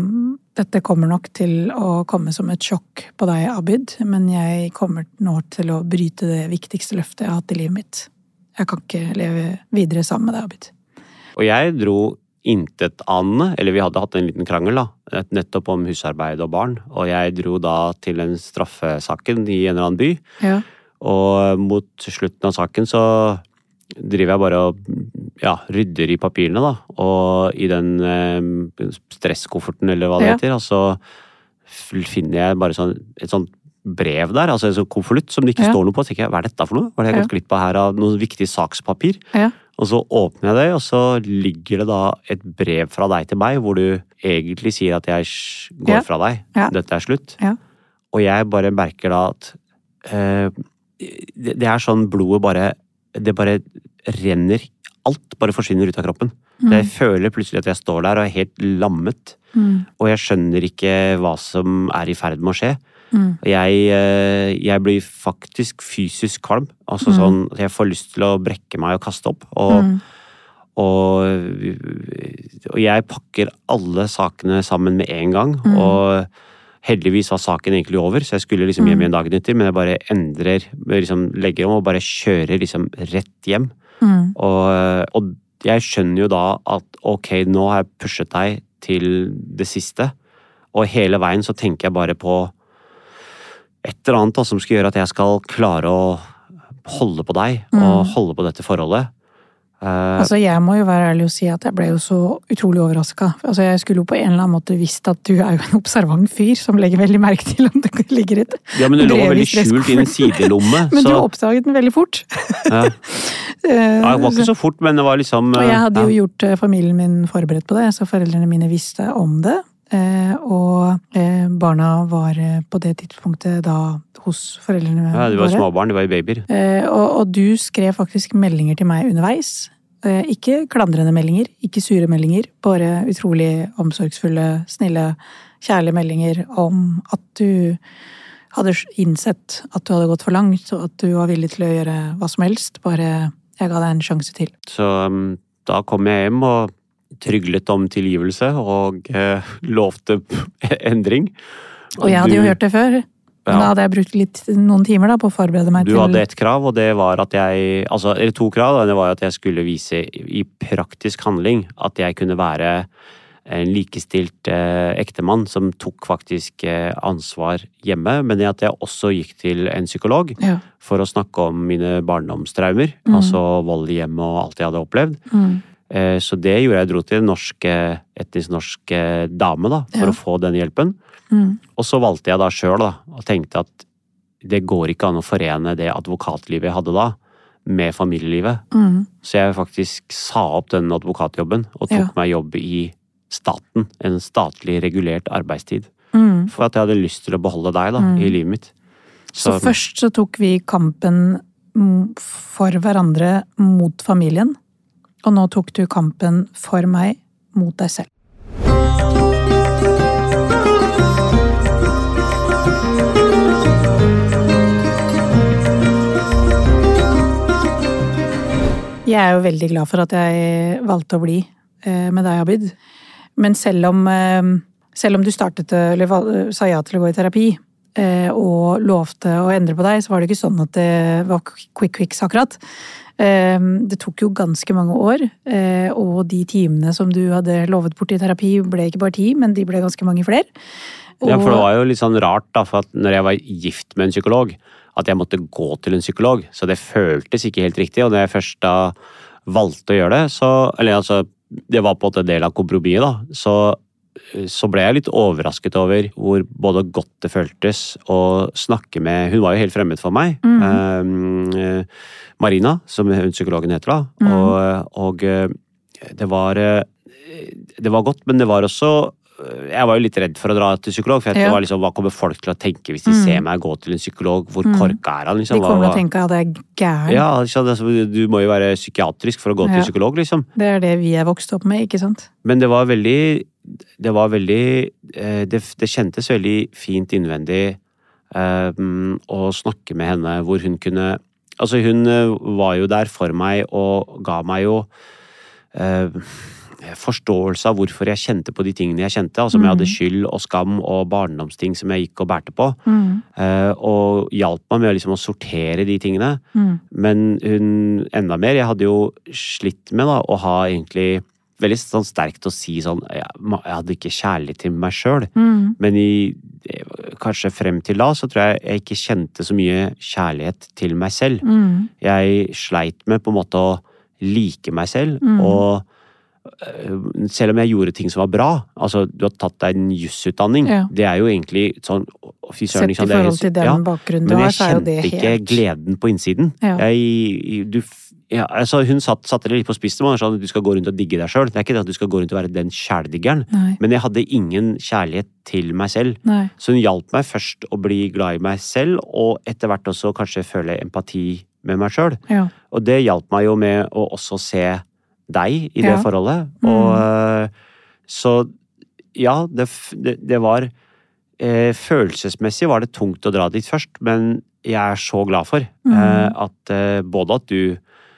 dette kommer nok til å komme som et sjokk på deg, Abid, men jeg kommer nå til å bryte det viktigste løftet jeg har hatt i livet mitt. Jeg kan ikke leve videre sammen med deg, Abid. Og jeg dro intetanende, eller vi hadde hatt en liten krangel, da, nettopp om husarbeid og barn, og jeg dro da til den straffesaken i en eller annen by, Ja. og mot slutten av saken så driver jeg bare og ja, rydder i papirene, da, og i den eh, stresskofferten eller hva det Ja. heter, og så finner jeg bare sånn, et sånt brev der, altså en sånn konvolutt som det ikke Ja. står noe på, så tenker jeg, hva er dette for noe? Hva har jeg Ja. gått glipp av her av noe viktig sakspapir? Ja. Og så åpner jeg det, og så ligger det da et brev fra deg til meg, hvor du egentlig sier at jeg går fra deg. Dette er slutt. Og jeg bare merker da at eh, det, det er sånn blodet bare Det bare renner Alt bare forsvinner ut av kroppen. Mm. jeg føler plutselig at jeg står der og er helt lammet. Mm. Og jeg skjønner ikke hva som er i ferd med å skje. Mm. Jeg, eh, jeg blir faktisk fysisk kvalm. Altså Mm. sånn at jeg får lyst til å brekke meg og kaste opp. Og, Mm. og, og jeg pakker alle sakene sammen med en gang. Mm. Og heldigvis var saken egentlig over, så jeg skulle liksom hjem igjen dagen etter. Men jeg bare endrer, liksom legger om og bare kjører liksom rett hjem. Mm. Og, og jeg skjønner jo da at ok, nå har jeg pushet deg til det siste. Og hele veien så tenker jeg bare på et eller annet da, som skal gjøre at jeg skal klare å holde på deg og Mm. holde på dette forholdet. Eh, Altså, jeg må jo være ærlig og si at jeg ble jo så utrolig overraska. Altså, jeg skulle jo på en eller annen måte visst at du er jo en observant fyr som legger veldig merke til om det ligger et ja, men det lå veldig skjult i en sidelomme. Men du så, oppdaget den veldig fort. ja. Eh, Ja, det var ikke så fort, men det var liksom Og jeg hadde jo gjort eh, familien min forberedt på det, så foreldrene mine visste om det. Eh, og eh, barna var eh, på det tidspunktet da hos foreldrene ja, De var våre. småbarn, de var jo babyer. Eh, og, og du skrev faktisk meldinger til meg underveis. Eh, ikke klandrende meldinger, ikke sure meldinger, bare utrolig omsorgsfulle, snille, kjærlige meldinger om at du hadde innsett at du hadde gått for langt, og at du var villig til å gjøre hva som helst. Bare jeg ga deg en sjanse til. Så um, da kom jeg hjem og tryglet om tilgivelse og eh, lovte endring. Og jeg hadde jo hørt det før. Ja. da hadde jeg brukt litt, noen timer da, på å forberede meg Du til hadde ett krav, og det var at jeg Altså, eller to krav, da. Det var at jeg skulle vise i praktisk handling at jeg kunne være en likestilt eh, ektemann som tok faktisk eh, ansvar hjemme, men at jeg også gikk til en psykolog ja. for å snakke om mine barndomstraumer. Mm. Altså vold i hjemmet og alt jeg hadde opplevd. Mm. Eh, Så det gjorde jeg. Jeg dro til en norsk, eh, etnisk norsk eh, dame da, for Ja. å få den hjelpen. Mm. Og så valgte jeg da sjøl, og tenkte at det går ikke an å forene det advokatlivet jeg hadde da, med familielivet. Mm. Så jeg faktisk sa opp den advokatjobben og tok Ja. meg jobb i staten. En statlig regulert arbeidstid. Mm. For at jeg hadde lyst til å beholde deg da, Mm. i livet mitt. Så først så tok vi kampen for hverandre mot familien. Og nå tok du kampen for meg mot deg selv. Jeg er jo veldig glad for at jeg valgte å bli eh, med deg, Abid. Men selv om, eh, selv om du startet, eh, eller sa ja til å gå i terapi, eh, og lovte å endre på deg, så var det ikke sånn at det var quick quicks akkurat. Eh, Det tok jo ganske mange år, eh, og de timene som du hadde lovet bort i terapi, ble ikke bare ti, men de ble ganske mange flere. Ja, for det var jo litt sånn rart, da, for at når jeg var gift med en psykolog, at jeg måtte gå til en psykolog. Så det føltes ikke helt riktig. Og når jeg først da valgte å gjøre det, så Eller altså, det var på en del av kompromisset, da. Så, så ble jeg litt overrasket over hvor både godt det føltes å snakke med Hun var jo helt fremmed for meg. Mm. Eh, Marina, som hun psykologen heter, da. Mm. Og, og eh, det var eh, Det var godt, men det var også jeg var jo litt redd for å dra til psykolog, for Ja. det var liksom, hva kommer folk til å tenke hvis de Mm. ser meg gå til en psykolog? Hvor Mm. korka er han? Liksom? De kommer til å tenke at jeg er gæren. ja. Altså, Du må jo være psykiatrisk for å gå til Ja. psykolog, liksom. Det er det vi er vokst opp med, ikke sant? Men det var veldig Det var veldig eh, Det, det kjentes veldig fint innvendig um, å snakke med henne, hvor hun kunne Altså, hun eh, var jo der for meg og ga meg jo eh, forståelse av hvorfor jeg kjente på de tingene jeg kjente. Altså om jeg hadde Mm. skyld og skam og barndomsting som jeg gikk og bærte på. Mm. eh, Og hjalp meg med liksom å sortere de tingene. Mm. Men hun enda mer. Jeg hadde jo slitt med da, å ha egentlig Veldig sånn sterkt å si sånn Jeg, jeg hadde ikke kjærlighet til meg sjøl. Mm. Men i, kanskje frem til da så tror jeg jeg ikke kjente så mye kjærlighet til meg selv. Mm. Jeg sleit med på en måte å like meg selv. Mm. Og selv om jeg gjorde ting som var bra Altså, du har tatt deg en jusutdanning. Ja. Det er jo egentlig sånn Fy søren, Sett ikke sant, i forhold til den ja. bakgrunnen du Men har, jeg så er jo kjente ikke gleden på innsiden. Ja. Jeg, du, ja, altså hun satt, satte det litt på spissen. og sa at du skal gå rundt og digge deg sjøl. Det er ikke det at du skal gå rundt og være den sjældiggeren. Men jeg hadde ingen kjærlighet til meg selv. Nei. Så hun hjalp meg først å bli glad i meg selv, og etter hvert også kanskje føle empati med meg sjøl. Og det hjalp meg jo med å også se deg i det Ja. forholdet. Mm. Og eh, så ja, det, det, var eh, Følelsesmessig var det tungt å dra dit først, men jeg er så glad for Mm. eh, at eh, både at du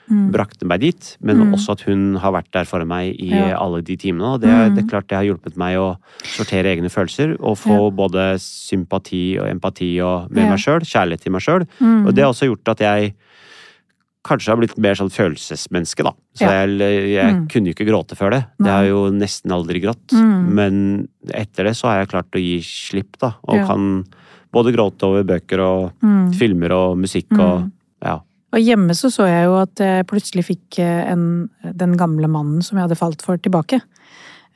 Mm. brakte meg dit, men Mm. også at hun har vært der for meg i Ja. alle de timene. Og det, Mm. det er klart det har hjulpet meg å sortere egne følelser og få både sympati og empati og med Ja. meg sjøl, kjærlighet til meg sjøl. Og det har også gjort at jeg kanskje har blitt mer sånn følelsesmenneske, da. Så Ja. jeg, jeg Mm. kunne jo ikke gråte før det. Det har jo nesten aldri grått. Mm. Men etter det så har jeg klart å gi slipp, da. Og Ja. kan både gråte over bøker og Mm. filmer og musikk og Mm. ja. Og hjemme så så jeg jo at jeg plutselig fikk eh, en, den gamle mannen som jeg hadde falt for, tilbake.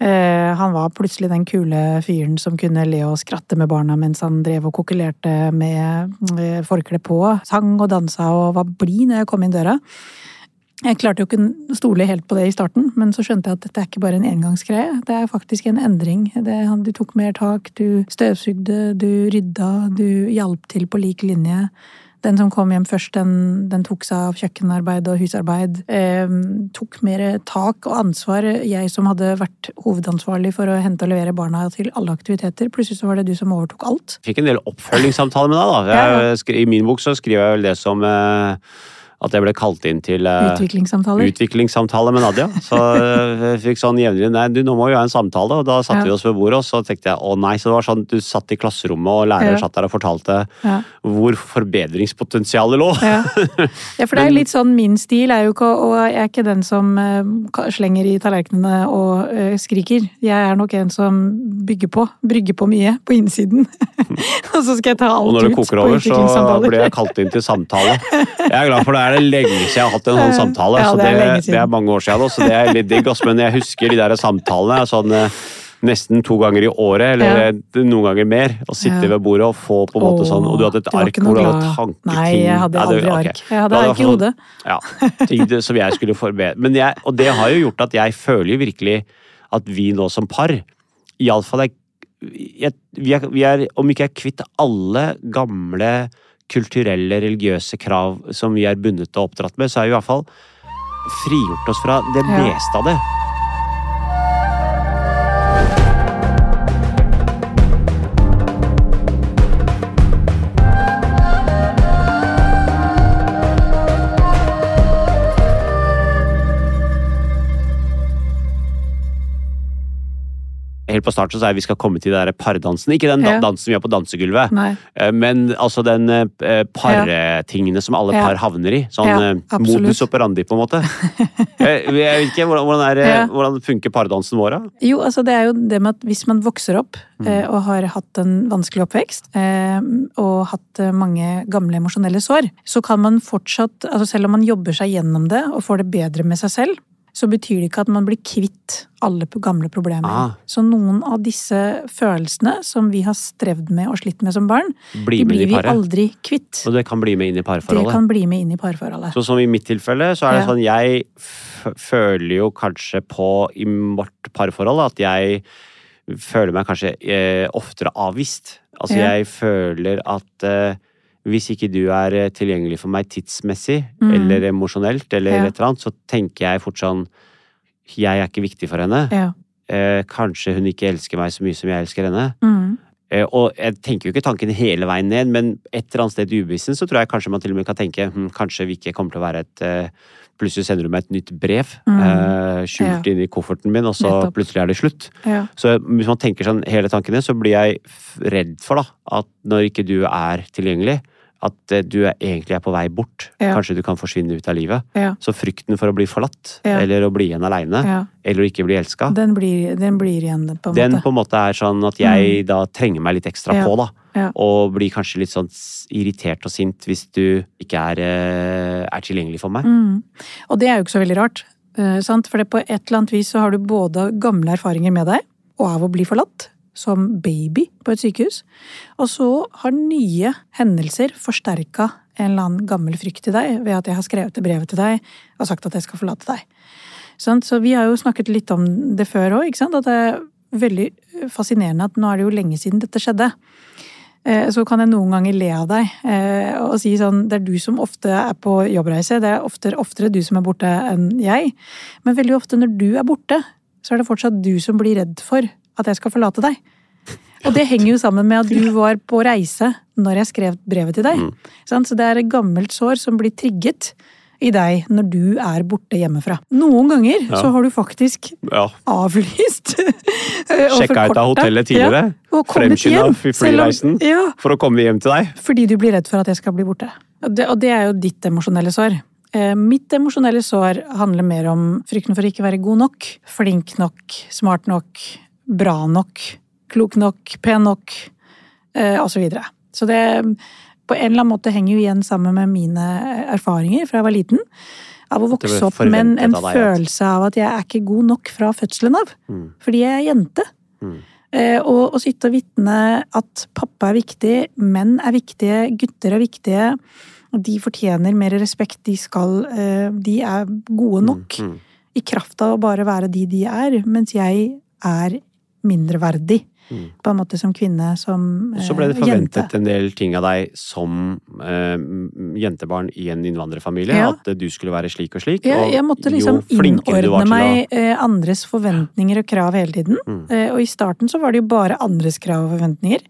Eh, han var plutselig den kule fyren som kunne le og skratte med barna mens han drev og kokkelerte med eh, forkle på. Sang og dansa og var blid når jeg kom inn døra. Jeg klarte jo ikke å stole helt på det i starten, men så skjønte jeg at dette er ikke bare en engangsgreie. Det er faktisk en endring. Det, du tok mer tak, du støvsugde, du rydda, du hjalp til på lik linje. Den som kom hjem først, den, den tok seg av kjøkkenarbeid og husarbeid. Eh, tok mer tak og ansvar. Jeg som hadde vært hovedansvarlig for å hente og levere barna til alle aktiviteter. Plutselig så var det du som overtok alt. Fikk en del oppfølgingssamtaler med deg, da. Jeg, I min bok så skriver jeg vel det som eh, at jeg ble kalt inn til uh, utviklingssamtale med Nadia. Så eh, jeg fikk sånn jevnlig Nei, du, nå må vi ha en samtale. Og da satte Ja. vi oss ved bordet, og så tenkte jeg å nei. Så det var sånn du satt i klasserommet, og læreren Ja. satt der og fortalte Ja. hvor forbedringspotensialet lå. Ja. for det er litt sånn min stil er jo ikke Og jeg er ikke den som eh, slenger i tallerkenene og skriker. Jeg er nok en som bygger på. Brygger på mye på innsiden. og så skal jeg ta alt ut på utviklingssamtaler. Og når det koker over, så blir jeg kalt inn til samtale. Jeg er glad for det er det lenge siden jeg har hatt en sånn samtale. Ja, så det det, er det, siden. er mange år siden, så det er litt digg. Men jeg husker de der samtalene sånn eh, nesten to ganger i året, eller Ja. eh, noen ganger mer. Å sitte ved bordet og få på en måte sånn Og du hadde et ark hvor du hadde tanketing. Nei, jeg hadde Ja, det- aldri ark. Jeg hadde ark i hodet. Ja, ting som jeg skulle forbedre. Men jeg, og det har jo gjort at jeg føler virkelig at vi nå som par, iallfall er jeg, vi, er, vi er, om ikke jeg er kvitt alle gamle kulturelle, religiøse krav som vi er bundet og oppdratt med, så er vi i hvert fall frigjort oss fra det meste av det. Helt på starten så sa jeg vi skal komme til den der pardansen. Ikke den da- dansen vi har på dansegulvet. Nei. Eh, Men altså den eh, partingene som alle par havner i. Sånn eh, modus operandi, på en måte. jeg, vet ikke, hvordan, hvordan, er, hvordan funker pardansen vår, da? Jo, altså det er jo det med at hvis man vokser opp Mm. eh, og har hatt en vanskelig oppvekst, eh, og hatt eh, mange gamle emosjonelle sår, så kan man fortsatt, altså selv om man jobber seg gjennom det og får det bedre med seg selv, så betyr det ikke at man blir kvitt alle gamle problemer. Ah. Så noen av disse følelsene som vi har strevd med og slitt med som barn, Bli de blir vi aldri kvitt. Og det kan bli med inn i parforholdet? Det kan bli med inn i parforholdet. Så som i mitt tilfelle, så er det Ja. sånn jeg føler jo kanskje på i vårt parforhold at jeg føler meg kanskje eh, oftere avvist. Altså Ja. jeg føler at eh, hvis ikke du er eh, tilgjengelig for meg tidsmessig Mm. eller emosjonelt eller Ja. et eller annet, så tenker jeg fort sånn Jeg er ikke viktig for henne. Ja. Eh, kanskje hun ikke elsker meg så mye som jeg elsker henne. Mm. Eh, og jeg tenker jo ikke tanken hele veien ned, men et eller annet sted i ubevissten så tror jeg kanskje man til og med kan tenke hm, kanskje vi ikke kommer til å være et eh, Plutselig sender du meg et nytt brev Mm. eh, skjult Ja. i kofferten min, og så Nettopp. plutselig er det slutt. Ja. Så hvis man tenker sånn hele tanken ned, så blir jeg redd for da, at når ikke du er tilgjengelig, at eh, du er, egentlig er på vei bort. Ja. Kanskje du kan forsvinne ut av livet. Ja. Så frykten for å bli forlatt, Ja. eller å bli igjen aleine, eller å ikke bli elska, Den, blir, den blir igjen, på en den måte. på en måte er sånn at jeg da trenger meg litt ekstra på, da. Og blir kanskje litt sånn irritert og sint hvis du ikke er, eh, er tilgjengelig for meg. Mm. Og det er jo ikke så veldig rart. eh, sant? For det på et eller annet vis så har du både gamle erfaringer med deg, og av å bli forlatt, som baby på et sykehus. Og så har nye hendelser forsterka en eller annen gammel frykt i deg ved at jeg har skrevet det brevet til deg og sagt at jeg skal forlate deg. Så vi har jo snakket litt om det før òg, at det er veldig fascinerende at nå er det jo lenge siden dette skjedde. eh, så kan jeg noen ganger le av deg eh, og si sånn Det er du som ofte er på jobbreise, det er oftere, oftere du som er borte enn jeg. Men veldig ofte når du er borte, så er det fortsatt du som blir redd for at jeg skal forlate deg. Og det henger jo sammen med at du var på reise når jeg skrev brevet til deg. Mm. Så det er et gammelt sår som blir trigget i deg når du er borte hjemmefra. Noen ganger Ja. så har du faktisk Ja. avlyst. og Sjekka ut av hotellet tidligere. Ja, Fremskynda om- flyreisen. Ja, For å komme hjem til deg. fordi du blir redd for at jeg skal bli borte. Og det, og det er jo ditt emosjonelle sår. Eh, mitt emosjonelle sår handler mer om frykten for å ikke være god nok, flink nok, smart nok, bra nok, klok nok, pen nok, eh, og så videre. Så det på en eller annen måte henger jo igjen sammen med mine erfaringer fra jeg var liten. Av å vokse opp med en, en av deg følelse av at jeg er ikke god nok fra fødselen av. Mm. Fordi jeg er jente. Mm. Eh, og å sitte og vitne at pappa er viktig, menn er viktige, gutter er viktige. Og de fortjener mer respekt. De skal eh, De er gode nok Mm. i kraft av å bare være de de er, mens jeg er mindreverdig. Mm. På en måte som kvinne, som jente. så ble det forventet jente. en del ting av deg som eh, jentebarn i en innvandrerfamilie. Ja. At eh, du skulle være slik og slik. Ja, jeg måtte liksom innordne meg å- eh, andres forventninger og krav hele tiden. Mm. Eh, Og i starten så var det jo bare andres krav og forventninger.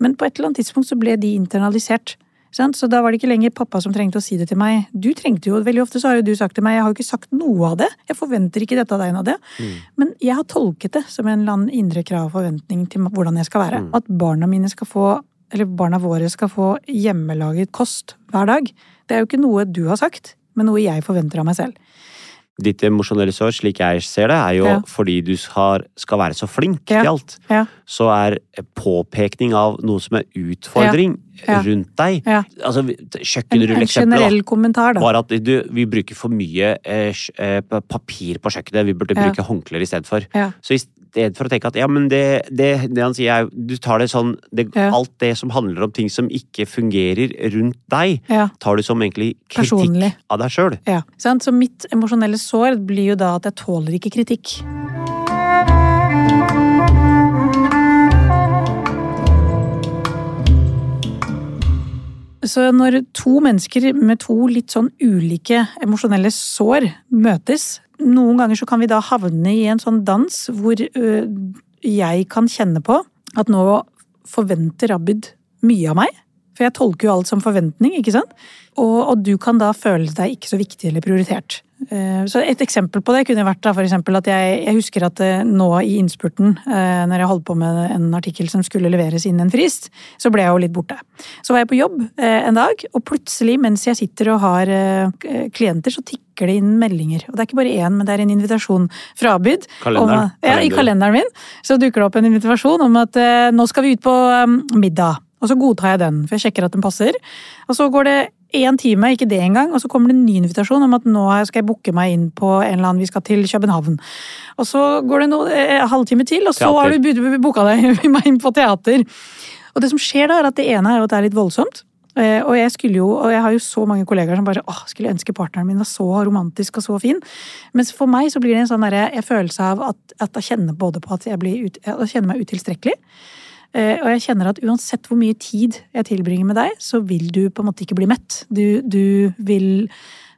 Men på et eller annet tidspunkt så ble de internalisert. Så da var det ikke lenger pappa som trengte å si det til meg. Du trengte jo, Veldig ofte så har jo du sagt til meg jeg har jo ikke sagt noe av det. Jeg forventer ikke dette av deg, Nadia. Mm. Men jeg har tolket det som en eller annen indre krav og forventning til hvordan jeg skal være. Mm. At barna mine skal få, eller barna våre skal få hjemmelaget kost hver dag. Det er jo ikke noe du har sagt, men noe jeg forventer av meg selv. Ditt emosjonelle sår, slik jeg ser det, er jo Ja. fordi du har, skal være så flink Ja. til alt. Ja. Så er påpekning av noe som er utfordring rundt deg. Altså, En, en kjøkkenrulleeksempelet, da. generell kommentar, da. Var at du, vi bruker for mye eh, eh, pa- papir på kjøkkenet. Vi burde bruke håndklær i stedet for. Ja. Så i for å tenke at ja, men det, det, det han sier er Du tar det sånn det, Ja. Alt det som handler om ting som ikke fungerer rundt deg, Ja. tar du som egentlig kritikk Personlig. av deg sjøl. Ja. Så mitt emosjonelle sår blir jo da at jeg tåler ikke kritikk. Så når to mennesker med to litt sånn ulike emosjonelle sår møtes, noen ganger så kan vi da havne i en sånn dans hvor jeg kan kjenne på at nå forventer Abid mye av meg. For jeg tolker jo alt som forventning, ikke sant? Og, og du kan da føle deg ikke så viktig eller prioritert. Eh, Så Et eksempel på det kunne vært da for at jeg, jeg husker at eh, nå i innspurten, eh, når jeg holdt på med en artikkel som skulle leveres innen en frist, så ble jeg jo litt borte. Så var jeg på jobb en dag, og plutselig mens jeg sitter og har klienter, så tikker det inn meldinger. Og det er ikke bare én, men det er en invitasjon fra Abid. Kalenderen. Om, ja, I kalenderen min så dukker det opp en invitasjon om at nå skal vi ut på middag. Og så godtar jeg den, for jeg sjekker at den passer. Og så går det én time, ikke det engang, og så kommer det en ny invitasjon om at nå skal jeg booke meg inn på en eller annen vi skal til København. Og så går det no, eh, halvtime til, og så Teater. har du booka deg meg inn på teater. Og det som skjer da, er at det ene er at det er litt voldsomt. Eh, Og jeg skulle jo, og jeg har jo så mange kollegaer som bare åh, skulle ønske partneren min var så romantisk og så fin. Mens for meg så blir det en sånn der, jeg følelse av at, at jeg kjenner både på at jeg, blir ut, jeg kjenner meg utilstrekkelig. Eh, Og jeg kjenner at uansett hvor mye tid jeg tilbringer med deg, så vil du på en måte ikke bli mett. Du, du vil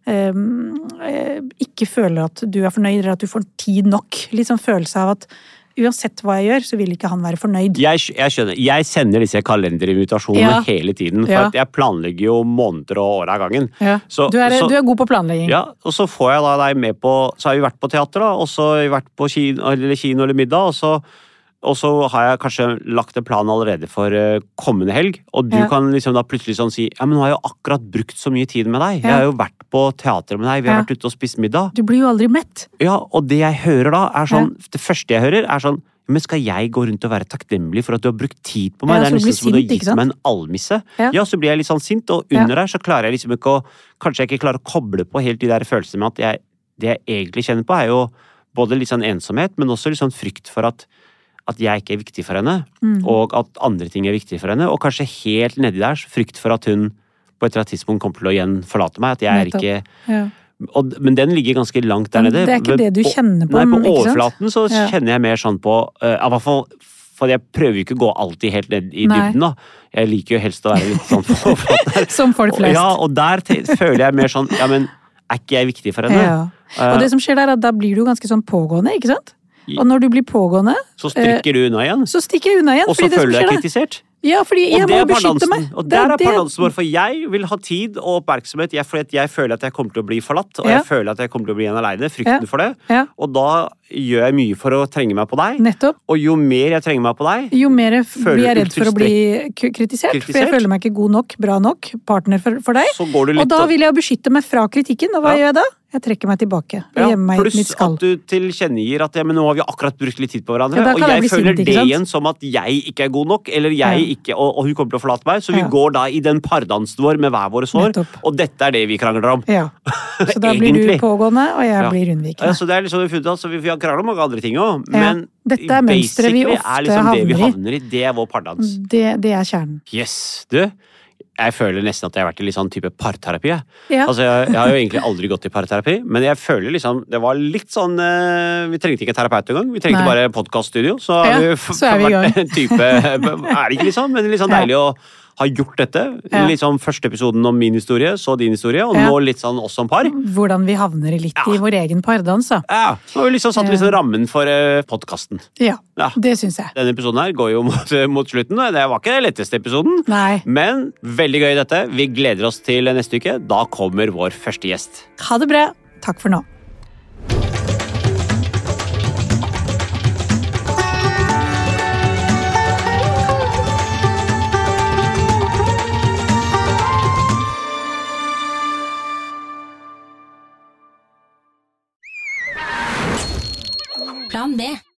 eh, ikke føle at du er fornøyd, eller at du får tid nok. Litt sånn følelse av at uansett hva jeg gjør, så vil ikke han være fornøyd. Jeg, jeg skjønner. Jeg sender disse kalenderinvitasjonene Ja. hele tiden. For Ja. jeg planlegger jo måneder og år av gangen. Ja. Så- du, er, så- du er god på planlegging. Ja, og så får jeg da deg med på Så har vi vært på teater, da, og så har vi vært på kino eller, kino eller middag, og så, og så har jeg kanskje lagt en plan allerede for eh, kommende helg, og du Ja. kan liksom da plutselig sånn si Ja, men nå har jeg jo akkurat brukt så mye tid med deg. Jeg har jo vært på teater med deg, vi har Ja. vært ute og spist middag. Du blir jo aldri mett. Ja, og det jeg hører da, er sånn Det første jeg hører, er sånn men skal jeg gå rundt og være takknemlig for at du har brukt tid på meg? Ja, det er nesten som om du har gitt meg en almisse. Ja. Ja. så blir jeg litt sånn sint, og Ja. under der så klarer jeg liksom ikke å Kanskje jeg ikke klarer å koble på helt de der følelsene med at jeg, det jeg egentlig kjenner på, er jo både litt sånn ensomhet, men også litt sånn frykt for at at jeg ikke er viktig for henne, Mm. og at andre ting er viktig for henne. Og kanskje helt nedi der frykt for at hun på et eller annet tidspunkt kommer til å igjen forlate meg. At jeg er ikke Ja. og, Men den ligger ganske langt der nede. det er ikke det du på- kjenner på, Nei, på overflaten så Ja. kjenner jeg mer sånn på uh, I hvert fall for jeg prøver jo ikke å gå alltid helt ned i Nei. dybden, da. Jeg liker jo helst å være litt sånn forfatter. Som folk flest. Ja, og der føler jeg mer sånn Ja, men er ikke jeg viktig for henne? Ja. Og det som skjer der, er at da blir du ganske sånn pågående, ikke sant? Og når du blir pågående, Så strikker du unna igjen. så stikker jeg unna igjen. Og så føler deg kritisert. Ja, fordi jeg må beskytte meg. Og der er balansen vår, for jeg vil ha tid og oppmerksomhet. Jeg, fordi jeg føler at jeg kommer til å bli forlatt, og Ja. jeg føler at jeg kommer til å bli igjen aleine. Frykten Ja. for det. Ja, Og da gjør jeg mye for å trenge meg på deg. nettopp. Og jo mer jeg trenger meg på deg, Jo mer jeg blir jeg redd for å bli kritisert, kritisert, for jeg føler meg ikke god nok, bra nok partner for, for deg. Og da vil jeg beskytte meg fra kritikken, og hva gjør jeg da? Jeg trekker meg tilbake og ja, gjemmer meg i Pluss mitt skall. at du tilkjennegir at ja, men nå har vi akkurat brukt litt tid på hverandre. Ja, og jeg jeg føler sint, det igjen som at jeg ikke er god nok, eller jeg Ja. ikke, og, og hun kommer til å forlate meg. Så vi går da i den pardansen vår med hver våre sår. Nettopp. Og dette er det vi krangler om. Ja. Så da blir du pågående, og jeg blir Ja, så det er liksom, vi, funnet, altså, vi vi har kranglet om mange andre ting òg, men Dette er mønsteret vi ofte er liksom det vi havner i. havner i. Det er vår pardans. Det, det er kjernen. Yes, du. Jeg føler nesten at jeg har vært i litt sånn type parterapi. Ja. Altså, jeg, jeg har jo egentlig aldri gått i parterapi, men jeg føler liksom Det var litt sånn eh, Vi trengte ikke terapeut engang, vi trengte Nei. bare podkaststudio. Så Ja, så er vi vært en type Er det ikke sånn? Men litt sånn deilig å ha gjort dette. Ja. Litt sånn første episoden om min historie, så din historie, og Ja. nå litt sånn oss som par. Hvordan vi havner litt litt i vår egen pardans, da. Ja, så har vi liksom satt liksom rammen for uh, podkasten. Ja, Ja. det syns jeg. Denne episoden her går jo mot, mot slutten. Det var ikke den letteste episoden. Nei. Men veldig gøy dette. Vi gleder oss til neste uke. Da kommer vår første gjest. Ha det bra. Takk for nå. Plan B.